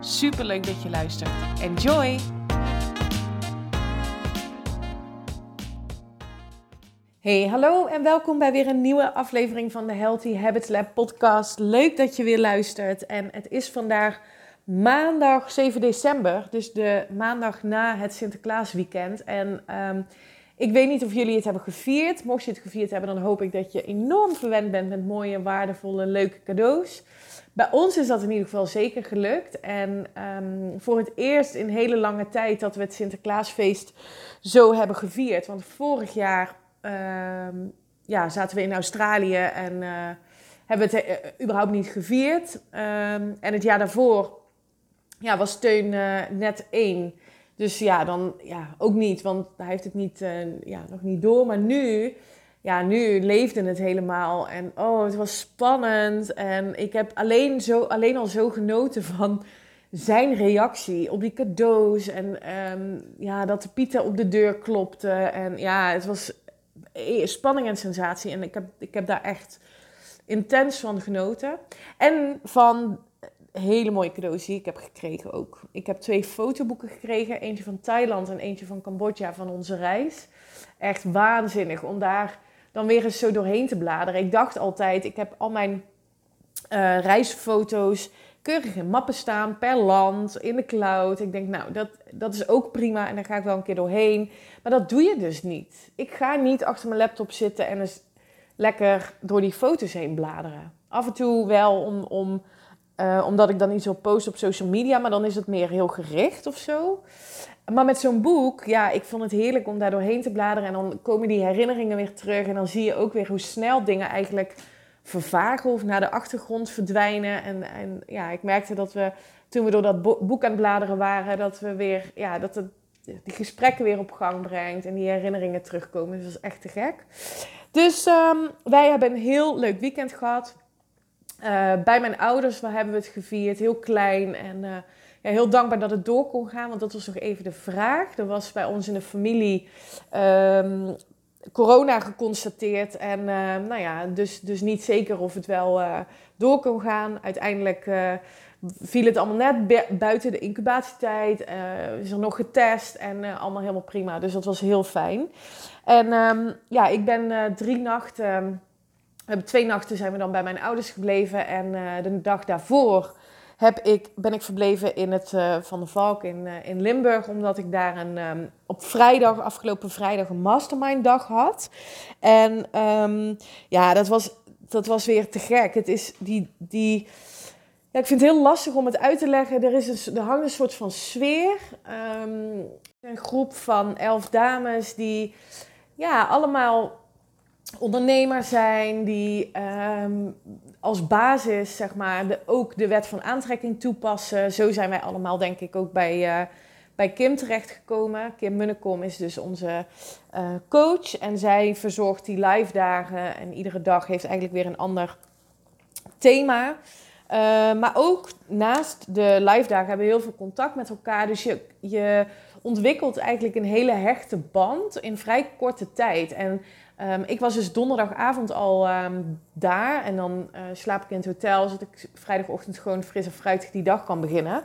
Super leuk dat je luistert. Enjoy! Hey, hallo en welkom bij weer een nieuwe aflevering van de Healthy Habits Lab podcast. Leuk dat je weer luistert. En het is vandaag maandag 7 december, dus de maandag na het Sinterklaasweekend. En um, ik weet niet of jullie het hebben gevierd. Mocht je het gevierd hebben, dan hoop ik dat je enorm verwend bent met mooie, waardevolle, leuke cadeaus. Bij ons is dat in ieder geval zeker gelukt. En um, voor het eerst in hele lange tijd dat we het Sinterklaasfeest zo hebben gevierd. Want vorig jaar um, ja, zaten we in Australië en uh, hebben het uh, überhaupt niet gevierd. Um, en het jaar daarvoor ja, was Steun uh, net één. Dus ja, dan ja, ook niet, want hij heeft het niet, ja, nog niet door. Maar nu ja, nu leefde het helemaal. En oh, het was spannend. En ik heb alleen, zo, alleen al zo genoten van zijn reactie op die cadeaus. En um, ja, dat de Pieter op de deur klopte. En ja, het was spanning en sensatie. En ik heb, ik heb daar echt intens van genoten. En van hele mooie cadeaus die ik heb gekregen ook. Ik heb twee fotoboeken gekregen. Eentje van Thailand en eentje van Cambodja van onze reis. Echt waanzinnig om daar dan weer eens zo doorheen te bladeren. Ik dacht altijd, ik heb al mijn uh, reisfoto's keurig in mappen staan, per land, in de cloud. Ik denk, nou, dat, dat is ook prima en daar ga ik wel een keer doorheen. Maar dat doe je dus niet. Ik ga niet achter mijn laptop zitten en eens lekker door die foto's heen bladeren. Af en toe wel om, om, uh, omdat ik dan iets op post op social media, maar dan is het meer heel gericht of zo. Maar met zo'n boek, ja, ik vond het heerlijk om daar doorheen te bladeren. En dan komen die herinneringen weer terug. En dan zie je ook weer hoe snel dingen eigenlijk vervagen of naar de achtergrond verdwijnen. En, en ja, ik merkte dat we toen we door dat boek aan het bladeren waren, dat we weer, ja, dat het die gesprekken weer op gang brengt en die herinneringen terugkomen. Dus dat is echt te gek. Dus um, wij hebben een heel leuk weekend gehad. Uh, bij mijn ouders hebben we het gevierd, heel klein. En uh, ja, heel dankbaar dat het door kon gaan, want dat was nog even de vraag. Er was bij ons in de familie um, corona geconstateerd. En uh, nou ja, dus, dus niet zeker of het wel door kon gaan. Uiteindelijk viel het allemaal net buiten de incubatietijd. is er nog getest en allemaal helemaal prima. Dus dat was heel fijn. En um, ja, ik ben drie nachten... We hebben twee nachten zijn we dan bij mijn ouders gebleven. En de dag daarvoor heb ik, ben ik verbleven in het uh, Van de Valk in, uh, in Limburg. Omdat ik daar een, um, op vrijdag, afgelopen vrijdag, een mastermind dag had. En um, ja, dat was, dat was weer te gek. Het is die... die ja, ik vind het heel lastig om het uit te leggen. Er, is een, er hangt een soort van sfeer. Um, een groep van elf dames die ja, allemaal ondernemers zijn, die um, als basis zeg maar, ook de wet van aantrekking toepassen. Zo zijn wij allemaal denk ik ook bij, uh, bij Kim terechtgekomen. Kim Munnekom is dus onze uh, coach en zij verzorgt die live dagen en iedere dag heeft eigenlijk weer een ander thema. Uh, maar ook naast de live dagen hebben we heel veel contact met elkaar. Dus je, je ontwikkelt eigenlijk een hele hechte band in vrij korte tijd. En Um, ik was dus donderdagavond al um, daar en dan uh, slaap ik in het hotel, zodat ik vrijdagochtend gewoon fris en fruitig die dag kan beginnen.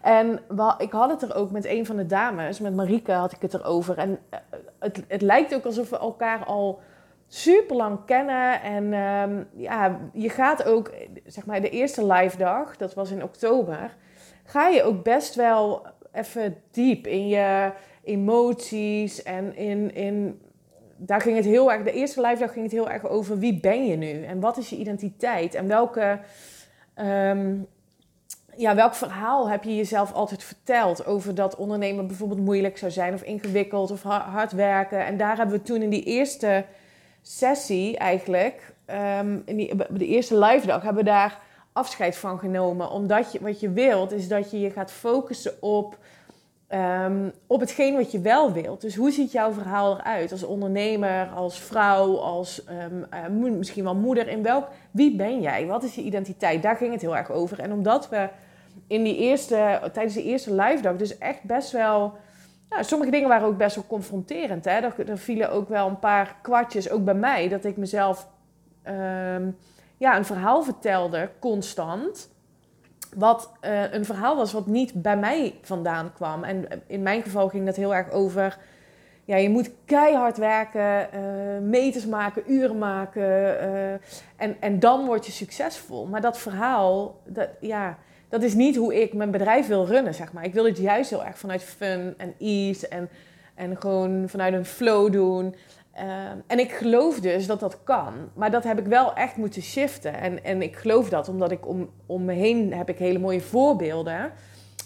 En ik had het er ook met een van de dames, met Marieke had ik het erover. En uh, het, het, lijkt ook alsof we elkaar al super lang kennen. En um, ja, je gaat ook, zeg maar, de eerste live dag, dat was in oktober, ga je ook best wel even diep in je emoties en in, in daar ging het heel erg, de eerste live dag ging het heel erg over wie ben je nu en wat is je identiteit en welke, um, ja, welk verhaal heb je jezelf altijd verteld over dat ondernemen bijvoorbeeld moeilijk zou zijn of ingewikkeld of hard werken. En daar hebben we toen in die eerste sessie eigenlijk, um, in die, de eerste live dag, hebben we daar afscheid van genomen. Omdat je, wat je wilt is dat je je gaat focussen op um, op hetgeen wat je wel wilt. Dus hoe ziet jouw verhaal eruit als ondernemer, als vrouw, als um, misschien wel moeder? In welk, wie ben jij? Wat is je identiteit? Daar ging het heel erg over. En omdat we in die eerste, tijdens de eerste live dag dus echt best wel... Nou, sommige dingen waren ook best wel confronterend. Hè? Er, er vielen ook wel een paar kwartjes, ook bij mij, dat ik mezelf um, ja, een verhaal vertelde, constant wat uh, een verhaal was wat niet bij mij vandaan kwam. En in mijn geval ging dat heel erg over. Ja, je moet keihard werken, uh, meters maken, uren maken. En, en dan word je succesvol. Maar dat verhaal, dat, ja, dat is niet hoe ik mijn bedrijf wil runnen, zeg maar. Ik wil het juist heel erg vanuit fun en ease en, en gewoon vanuit een flow doen. Ehm, en ik geloof dus dat dat kan. Maar dat heb ik wel echt moeten shiften. En, en ik geloof dat omdat ik om, me heen heb ik hele mooie voorbeelden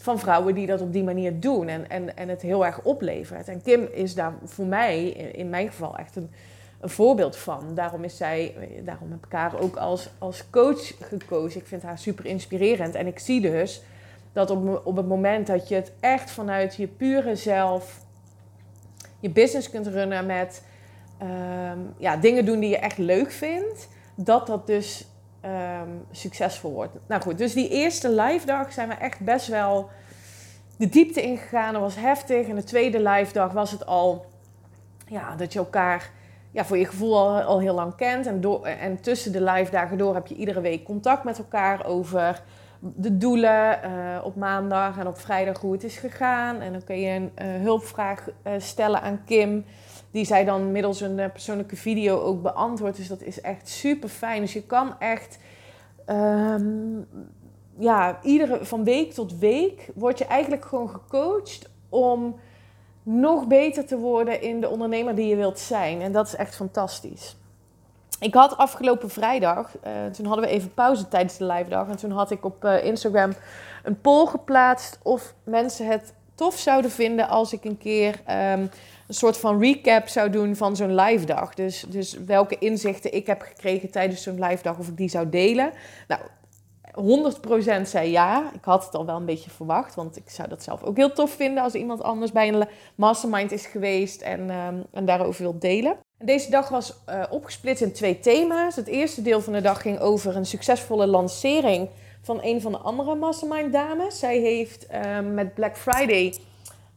van vrouwen die dat op die manier doen. En, en, en het heel erg oplevert. En Kim is daar voor mij, in mijn geval, echt een, een voorbeeld van. Daarom, is zij, daarom heb ik haar ook als, als coach gekozen. Ik vind haar super inspirerend. En ik zie dus dat op, op het moment dat je het echt vanuit je pure zelf je business kunt runnen met Ehm, ja, dingen doen die je echt leuk vindt, dat dat dus ehm, succesvol wordt. Nou goed, dus die eerste live dag zijn we echt best wel de diepte ingegaan. Dat was heftig. En de tweede live dag was het al ja, dat je elkaar ja, voor je gevoel al, heel lang kent. En, door, en tussen de live dagen door heb je iedere week contact met elkaar over de doelen uh, op maandag en op vrijdag hoe het is gegaan. En dan kun je een uh, hulpvraag uh, stellen aan Kim die zij dan middels een eh, persoonlijke video ook beantwoordt. Dus dat is echt super fijn. Dus je kan echt, um, ja, iedere, van week tot week word je eigenlijk gewoon gecoacht om nog beter te worden in de ondernemer die je wilt zijn. En dat is echt fantastisch. Ik had afgelopen vrijdag, uh, toen hadden we even pauze tijdens de live dag. En toen had ik op uh, Instagram een poll geplaatst of mensen het tof zouden vinden als ik een keer um, een soort van recap zou doen van zo'n live dag. Dus, dus welke inzichten ik heb gekregen tijdens zo'n live dag, of ik die zou delen. Nou, 100% zei ja. Ik had het al wel een beetje verwacht, want ik zou dat zelf ook heel tof vinden als iemand anders bij een mastermind is geweest en, um, en daarover wil delen. En deze dag was uh, opgesplitst in twee thema's. Het eerste deel van de dag ging over een succesvolle lancering van een van de andere mastermind dames. Zij heeft uh, met Black Friday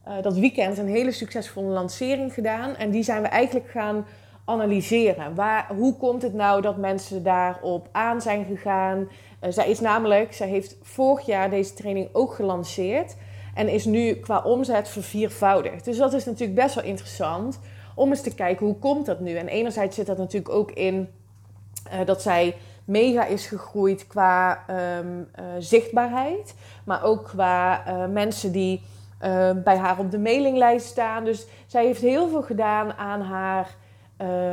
uh, dat weekend een hele succesvolle lancering gedaan. En die zijn we eigenlijk gaan analyseren. Waar, hoe komt het nou dat mensen daarop aan zijn gegaan? Uh, zij is namelijk, zij heeft vorig jaar deze training ook gelanceerd. En is nu qua omzet verviervoudigd. Dus dat is natuurlijk best wel interessant om eens te kijken hoe komt dat nu. En enerzijds zit dat natuurlijk ook in uh, dat zij mega is gegroeid qua um, uh, zichtbaarheid. Maar ook qua uh, mensen die uh, bij haar op de mailinglijst staan. Dus zij heeft heel veel gedaan aan haar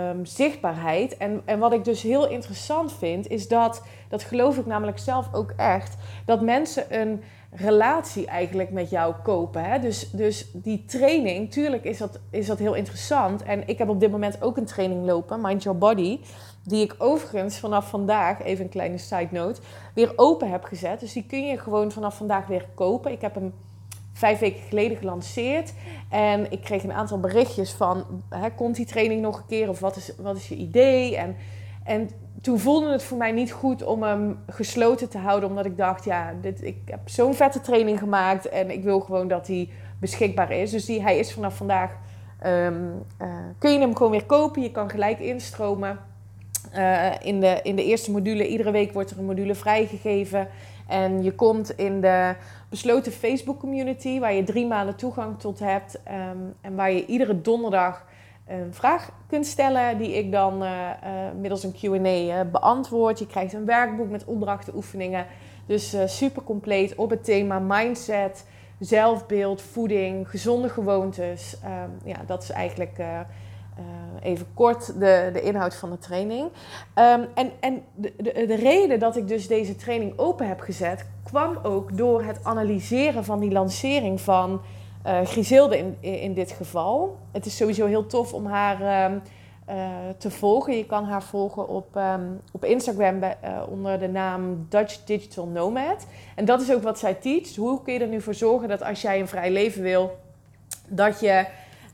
um, zichtbaarheid. En, en wat ik dus heel interessant vind, is dat, dat geloof ik namelijk zelf ook echt, dat mensen een relatie eigenlijk met jou kopen. Hè? Dus, dus die training, tuurlijk is dat, is dat heel interessant. En ik heb op dit moment ook een training lopen, Mind Your Body. Die ik overigens vanaf vandaag, even een kleine side note, weer open heb gezet. Dus die kun je gewoon vanaf vandaag weer kopen. Ik heb hem vijf weken geleden gelanceerd. En ik kreeg een aantal berichtjes van, hè, komt die training nog een keer? Of wat is, wat is je idee? En, en toen voelde het voor mij niet goed om hem gesloten te houden. Omdat ik dacht, ja, dit, ik heb zo'n vette training gemaakt. En ik wil gewoon dat hij beschikbaar is. Dus die, hij is vanaf vandaag, um, uh, kun je hem gewoon weer kopen. Je kan gelijk instromen. Uh, in, de, in de eerste module, iedere week wordt er een module vrijgegeven. En je komt in de besloten Facebook community waar je drie maanden toegang tot hebt. Um, en waar je iedere donderdag een vraag kunt stellen die ik dan uh, uh, middels een Q&A beantwoord. Je krijgt een werkboek met opdrachten, oefeningen. Dus super compleet op het thema mindset, zelfbeeld, voeding, gezonde gewoontes. Um, ja, dat is eigenlijk even kort de, de inhoud van de training. Um, en en de, de, de, reden dat ik dus deze training open heb gezet, kwam ook door het analyseren van die lancering van uh, Griselde in, in dit geval. Het is sowieso heel tof om haar um, uh, te volgen. Je kan haar volgen op, um, op Instagram bij, onder de naam Dutch Digital Nomad. En dat is ook wat zij teacht. Hoe kun je er nu voor zorgen dat als jij een vrij leven wil dat je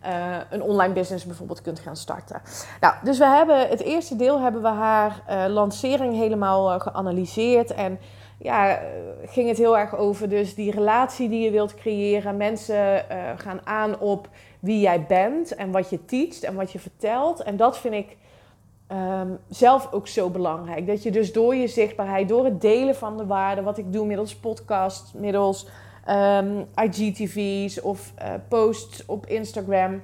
uh, een online business bijvoorbeeld kunt gaan starten. Nou, dus we hebben het eerste deel hebben we haar uh, lancering helemaal uh, geanalyseerd en ja, ging het heel erg over dus die relatie die je wilt creëren. Mensen gaan aan op wie jij bent en wat je teacht en wat je vertelt. En dat vind ik um, zelf ook zo belangrijk. Dat je dus door je zichtbaarheid, door het delen van de waarde, wat ik doe middels podcast, middels um, IGTV's of uh, posts op Instagram.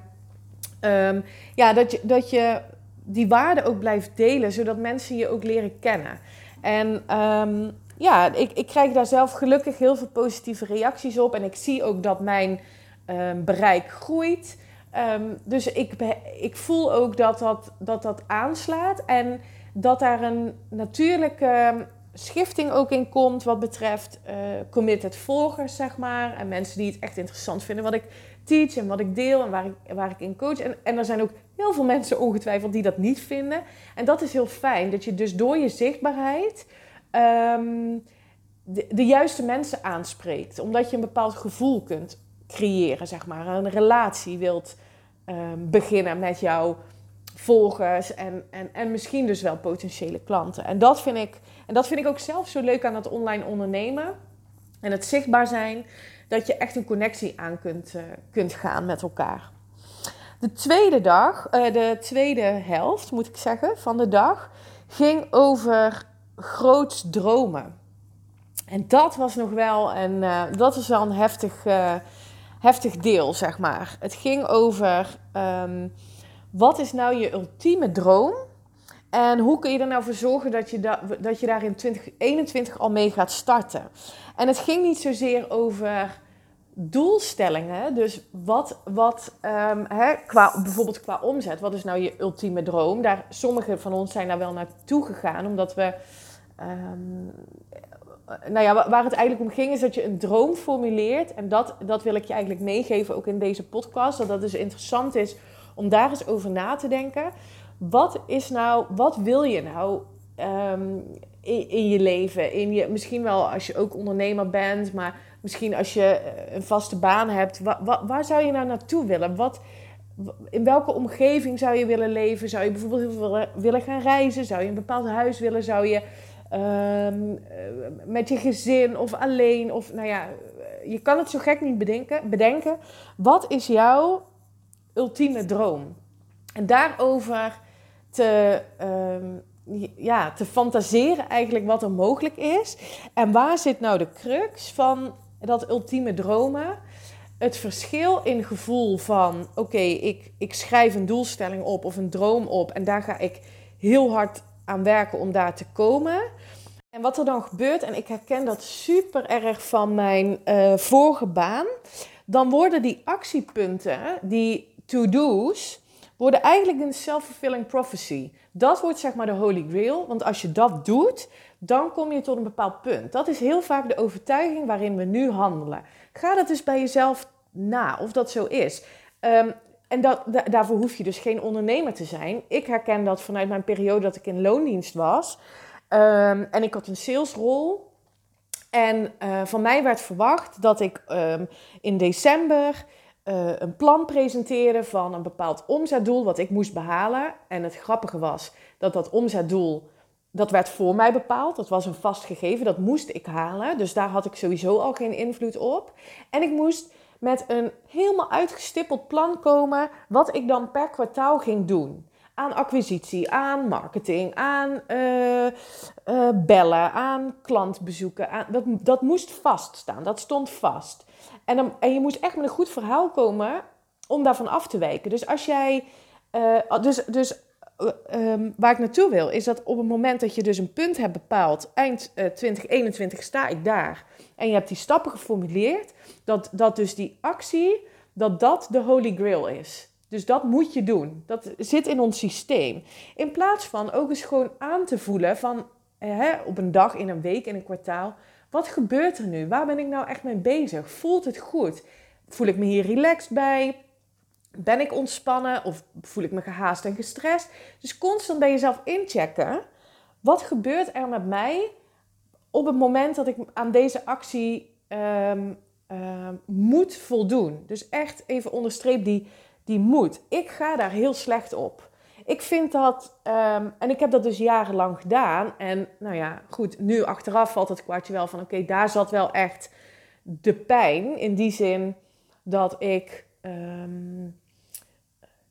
Um, ja, dat je, dat je die waarde ook blijft delen, zodat mensen je ook leren kennen. En um, ja, ik, ik krijg daar zelf gelukkig heel veel positieve reacties op. En ik zie ook dat mijn bereik groeit. dus ik, ik voel ook dat dat, dat dat aanslaat. En dat daar een natuurlijke schifting ook in komt wat betreft uh, committed volgers, zeg maar. En mensen die het echt interessant vinden wat ik teach en wat ik deel en waar ik, waar ik in coach. En, en er zijn ook heel veel mensen ongetwijfeld die dat niet vinden. En dat is heel fijn, dat je dus door je zichtbaarheid um, de, de juiste mensen aanspreekt. Omdat je een bepaald gevoel kunt creëren, zeg maar. Een relatie wilt um, beginnen met jouw volgers en, en, en misschien dus wel potentiële klanten. En dat vind ik en dat vind ik ook zelf zo leuk aan het online ondernemen. En het zichtbaar zijn, dat je echt een connectie aan kunt, uh, kunt gaan met elkaar. De tweede dag, uh, de tweede helft moet ik zeggen, van de dag ging over groots dromen. En dat was nog wel een, uh, dat was wel een heftig, heftig deel, zeg maar. Het ging over um, wat is nou je ultieme droom? En hoe kun je er nou voor zorgen dat je, da dat je daar in 2021 al mee gaat starten? En het ging niet zozeer over doelstellingen. Dus wat, wat um, hè, qua, bijvoorbeeld qua omzet, wat is nou je ultieme droom? Daar, sommige van ons zijn daar wel naartoe gegaan, omdat we. Um, nou ja, waar het eigenlijk om ging, is dat je een droom formuleert. En dat, dat wil ik je eigenlijk meegeven, ook in deze podcast. Dat dat dus interessant is om daar eens over na te denken. Wat is nou, wat wil je nou um, in, je leven? In je, misschien wel als je ook ondernemer bent, maar misschien als je eh, een vaste baan hebt. Wa, waar zou je nou naartoe willen? Wat, in welke omgeving zou je willen leven? Zou je bijvoorbeeld heel willen, gaan reizen? Zou je een bepaald huis willen? Zou je um, met je gezin of alleen? Of nou ja, je kan het zo gek niet bedenken. bedenken. Wat is jouw ultieme droom? En daarover te, um, ja, te fantaseren eigenlijk wat er mogelijk is. En waar zit nou de crux van dat ultieme dromen? Het verschil in gevoel van, oké, ik, ik schrijf een doelstelling op of een droom op en daar ga ik heel hard aan werken om daar te komen. En wat er dan gebeurt, en ik herken dat super erg van mijn uh, vorige baan, dan worden die actiepunten, die to-do's, worden eigenlijk een self-fulfilling prophecy. Dat wordt zeg maar de holy grail, want als je dat doet, dan kom je tot een bepaald punt. Dat is heel vaak de overtuiging waarin we nu handelen. Ga dat dus bij jezelf na, of dat zo is. Um, en dat, daarvoor hoef je dus geen ondernemer te zijn. Ik herken dat vanuit mijn periode dat ik in loondienst was. Um, en ik had een salesrol. En uh, van mij werd verwacht dat ik um, in december uh, een plan presenteren van een bepaald omzetdoel wat ik moest behalen. En het grappige was dat dat omzetdoel, dat werd voor mij bepaald. Dat was een vast gegeven, dat moest ik halen. Dus daar had ik sowieso al geen invloed op. En ik moest met een helemaal uitgestippeld plan komen wat ik dan per kwartaal ging doen. Aan acquisitie, aan marketing, aan uh, uh, bellen, aan klantbezoeken. Aan, dat, dat moest vaststaan, dat stond vast. En, dan, en je moet echt met een goed verhaal komen om daarvan af te wijken. Dus als jij. Uh, dus dus um, waar ik naartoe wil, is dat op het moment dat je dus een punt hebt bepaald, eind uh, 2021 sta ik daar. En je hebt die stappen geformuleerd, dat, dat dus die actie, dat dat de holy grail is. Dus dat moet je doen. Dat zit in ons systeem. In plaats van ook eens gewoon aan te voelen van hè, op een dag, in een week, in een kwartaal. Wat gebeurt er nu? Waar ben ik nou echt mee bezig? Voelt het goed? Voel ik me hier relaxed bij? Ben ik ontspannen of voel ik me gehaast en gestrest? Dus constant bij jezelf inchecken. Wat gebeurt er met mij op het moment dat ik aan deze actie um, uh, moet voldoen. Dus echt even onderstreep die, die moet. Ik ga daar heel slecht op. Ik vind dat, ehm, en ik heb dat dus jarenlang gedaan. En nou ja, goed, nu achteraf valt het kwartje wel van: oké, daar zat wel echt de pijn. In die zin dat ik, ehm,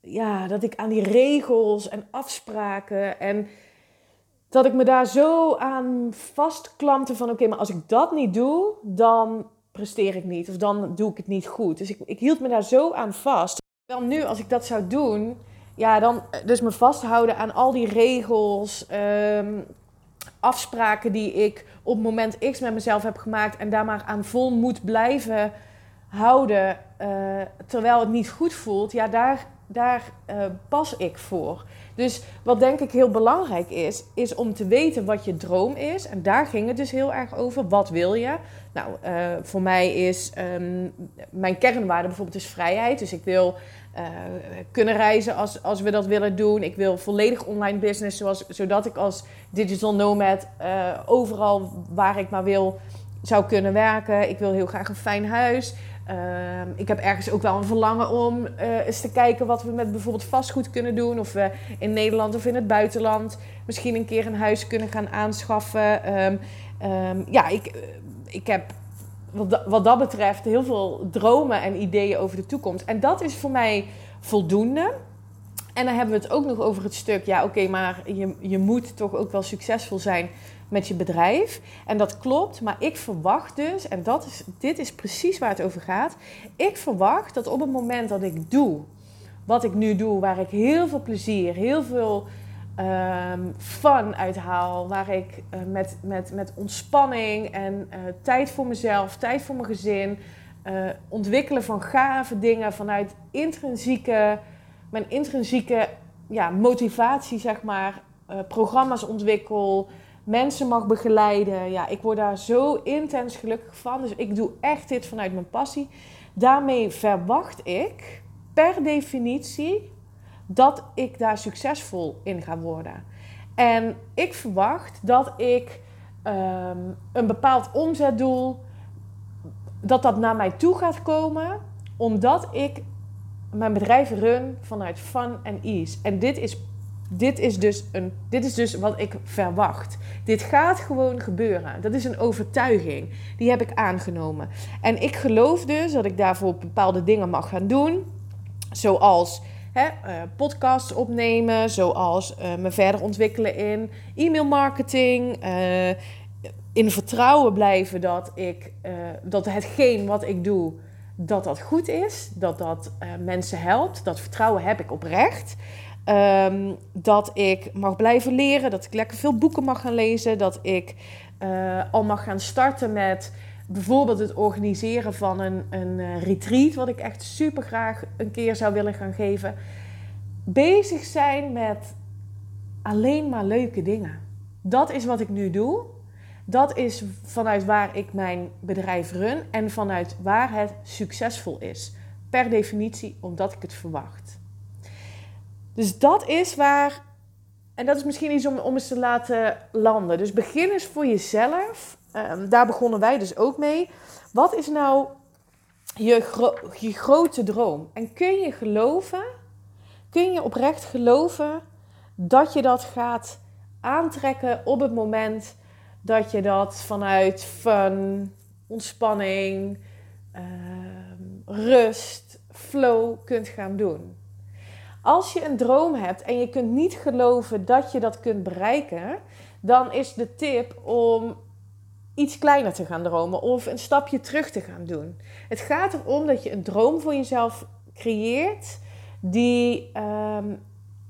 ja, dat ik aan die regels en afspraken en dat ik me daar zo aan vastklampte van: oké, maar als ik dat niet doe, dan presteer ik niet of dan doe ik het niet goed. Dus ik, ik hield me daar zo aan vast. Wel nu, als ik dat zou doen, ja, dan dus me vasthouden aan al die regels, ehm, afspraken die ik op moment X met mezelf heb gemaakt en daar maar aan vol moet blijven houden uh, terwijl het niet goed voelt, ja, daar, daar uh, pas ik voor. Dus wat denk ik heel belangrijk is, is om te weten wat je droom is. En daar ging het dus heel erg over. Wat wil je? Nou, uh, voor mij is um, mijn kernwaarde bijvoorbeeld is vrijheid. Dus ik wil uh, kunnen reizen als, als we dat willen doen. Ik wil volledig online business, zoals, zodat ik als digital nomad overal waar ik maar wil zou kunnen werken. Ik wil heel graag een fijn huis. Uh, ik heb ergens ook wel een verlangen om uh, eens te kijken wat we met bijvoorbeeld vastgoed kunnen doen. Of we in Nederland of in het buitenland misschien een keer een huis kunnen gaan aanschaffen. Um, um, ja, ik, ik heb wat dat betreft heel veel dromen en ideeën over de toekomst. En dat is voor mij voldoende. En dan hebben we het ook nog over het stuk, ja oké, maar je, je moet toch ook wel succesvol zijn met je bedrijf. En dat klopt, maar ik verwacht dus, en dat is, dit is precies waar het over gaat. Ik verwacht dat op het moment dat ik doe wat ik nu doe, waar ik heel veel plezier, heel veel um, fun uithaal. Waar ik uh, met, met, met ontspanning en uh, tijd voor mezelf, tijd voor mijn gezin, uh, ontwikkelen van gave dingen vanuit intrinsieke, mijn intrinsieke ja, motivatie, zeg maar, programma's ontwikkel, mensen mag begeleiden. Ja, ik word daar zo intens gelukkig van. Dus ik doe echt dit vanuit mijn passie. Daarmee verwacht ik per definitie dat ik daar succesvol in ga worden. En ik verwacht dat ik um, een bepaald omzetdoel, dat dat naar mij toe gaat komen, omdat ik mijn bedrijf run vanuit fun en ease. En dit is, dit is, dus, een, dit is dus wat ik verwacht. Dit gaat gewoon gebeuren. Dat is een overtuiging. Die heb ik aangenomen. En ik geloof dus dat ik daarvoor bepaalde dingen mag gaan doen. Zoals hè, uh, podcasts opnemen, zoals uh, me verder ontwikkelen in e-mail marketing. Uh, in vertrouwen blijven dat, ik, dat hetgeen wat ik doe, dat dat goed is. Dat dat mensen helpt. Dat vertrouwen heb ik oprecht. Um, dat ik mag blijven leren, dat ik lekker veel boeken mag gaan lezen, dat ik al mag gaan starten met bijvoorbeeld het organiseren van een, een uh, retreat, wat ik echt super graag een keer zou willen gaan geven. Bezig zijn met alleen maar leuke dingen. Dat is wat ik nu doe. Dat is vanuit waar ik mijn bedrijf run en vanuit waar het succesvol is. Per definitie omdat ik het verwacht. Dus dat is waar, en dat is misschien iets om, om eens te laten landen. Dus begin eens voor jezelf Um, daar begonnen wij dus ook mee. Wat is nou je, je grote droom? En kun je geloven, kun je oprecht geloven dat je dat gaat aantrekken op het moment dat je dat vanuit fun, ontspanning, um, rust, flow kunt gaan doen? Als je een droom hebt en je kunt niet geloven dat je dat kunt bereiken, dan is de tip om iets kleiner te gaan dromen of een stapje terug te gaan doen. Het gaat erom dat je een droom voor jezelf creëert die, um,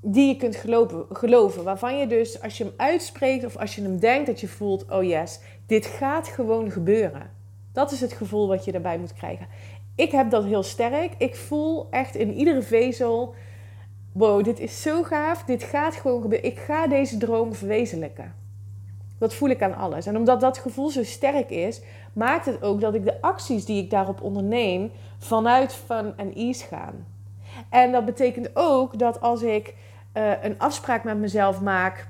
die je kunt geloven, geloven. Waarvan je dus als je hem uitspreekt of als je hem denkt dat je voelt, oh yes, dit gaat gewoon gebeuren. Dat is het gevoel wat je daarbij moet krijgen. Ik heb dat heel sterk. Ik voel echt in iedere vezel, wow, dit is zo gaaf, dit gaat gewoon gebeuren. Ik ga deze droom verwezenlijken. Dat voel ik aan alles. En omdat dat gevoel zo sterk is, maakt het ook dat ik de acties die ik daarop onderneem vanuit fun en ease gaan. En dat betekent ook dat als ik uh, een afspraak met mezelf maak,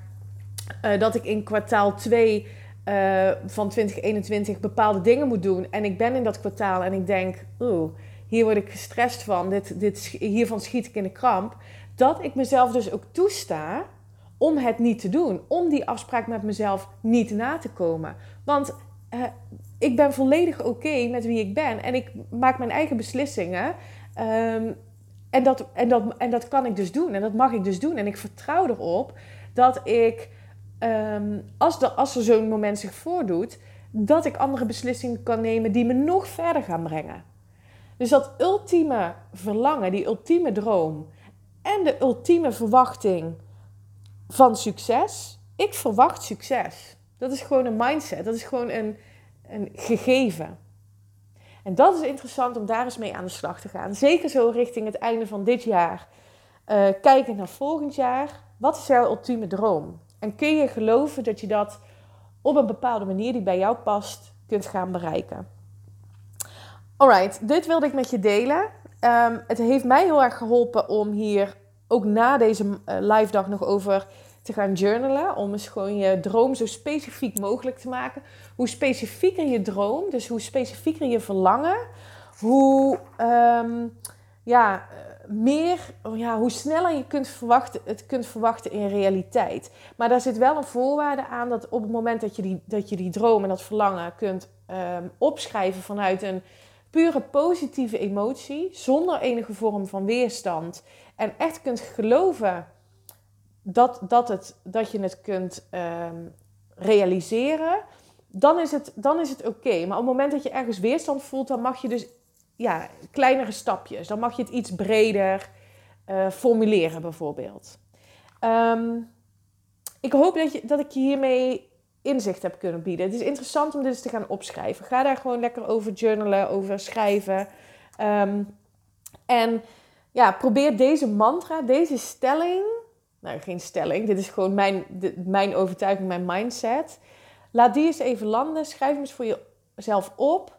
uh, dat ik in kwartaal 2 uh, van 2021 bepaalde dingen moet doen. En ik ben in dat kwartaal en ik denk, oeh, hier word ik gestrest van. Dit, dit, hiervan schiet ik in de kramp. Dat ik mezelf dus ook toesta om het niet te doen. Om die afspraak met mezelf niet na te komen. Want ik ben volledig oké met wie ik ben. En ik maak mijn eigen beslissingen. Um, en, dat, en, dat, en dat kan ik dus doen. En dat mag ik dus doen. En ik vertrouw erop dat ik, um, als, de, als er zo'n moment zich voordoet, dat ik andere beslissingen kan nemen die me nog verder gaan brengen. Dus dat ultieme verlangen, die ultieme droom en de ultieme verwachting van succes. Ik verwacht succes. Dat is gewoon een mindset. Dat is gewoon een, een gegeven. En dat is interessant om daar eens mee aan de slag te gaan. Zeker zo richting het einde van dit jaar. Uh, kijken naar volgend jaar. Wat is jouw ultieme droom? En kun je geloven dat je dat op een bepaalde manier die bij jou past kunt gaan bereiken? Alright, dit wilde ik met je delen. Um, het heeft mij heel erg geholpen om hier ook na deze uh, live dag nog over te gaan journalen. Om eens gewoon je droom zo specifiek mogelijk te maken. Hoe specifieker je droom, dus hoe specifieker je verlangen, hoe, um, ja, meer, ja, hoe sneller je kunt verwachten, het kunt verwachten in realiteit. Maar daar zit wel een voorwaarde aan dat op het moment dat je die, dat je die droom en dat verlangen kunt um, opschrijven vanuit een pure positieve emotie, zonder enige vorm van weerstand. En echt kunt geloven dat, dat, het, dat je het kunt um, realiseren, dan is het, dan is het oké. Maar op het moment dat je ergens weerstand voelt, dan mag je dus ja, kleinere stapjes. Dan mag je het iets breder uh, formuleren, bijvoorbeeld. Um, ik hoop dat, je, dat ik je hiermee inzicht heb kunnen bieden. Het is interessant om dit eens te gaan opschrijven. Ga daar gewoon lekker over journalen, over schrijven. Um, en ja, probeer deze mantra, deze stelling nou geen stelling, dit is gewoon mijn, mijn overtuiging, mijn mindset. Laat die eens even landen, schrijf hem eens voor jezelf op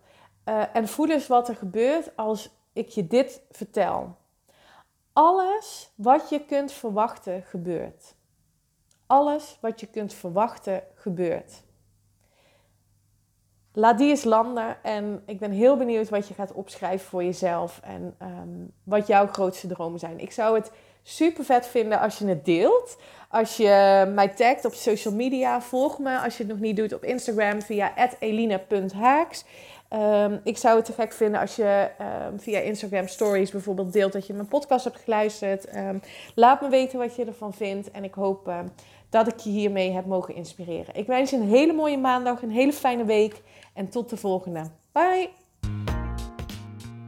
uh, en voel eens wat er gebeurt als ik je dit vertel. Alles wat je kunt verwachten gebeurt. Alles wat je kunt verwachten gebeurt. Laat die eens landen en ik ben heel benieuwd wat je gaat opschrijven voor jezelf en um, wat jouw grootste dromen zijn. Ik zou het super vet vinden als je het deelt. Als je mij tagt op social media, volg me als je het nog niet doet op Instagram via elina.haaks. Um, ik zou het te gek vinden als je um, via Instagram Stories bijvoorbeeld deelt dat je mijn podcast hebt geluisterd. Um, laat me weten wat je ervan vindt. En ik hoop dat ik je hiermee heb mogen inspireren. Ik wens je een hele mooie maandag, een hele fijne week. En tot de volgende. Bye!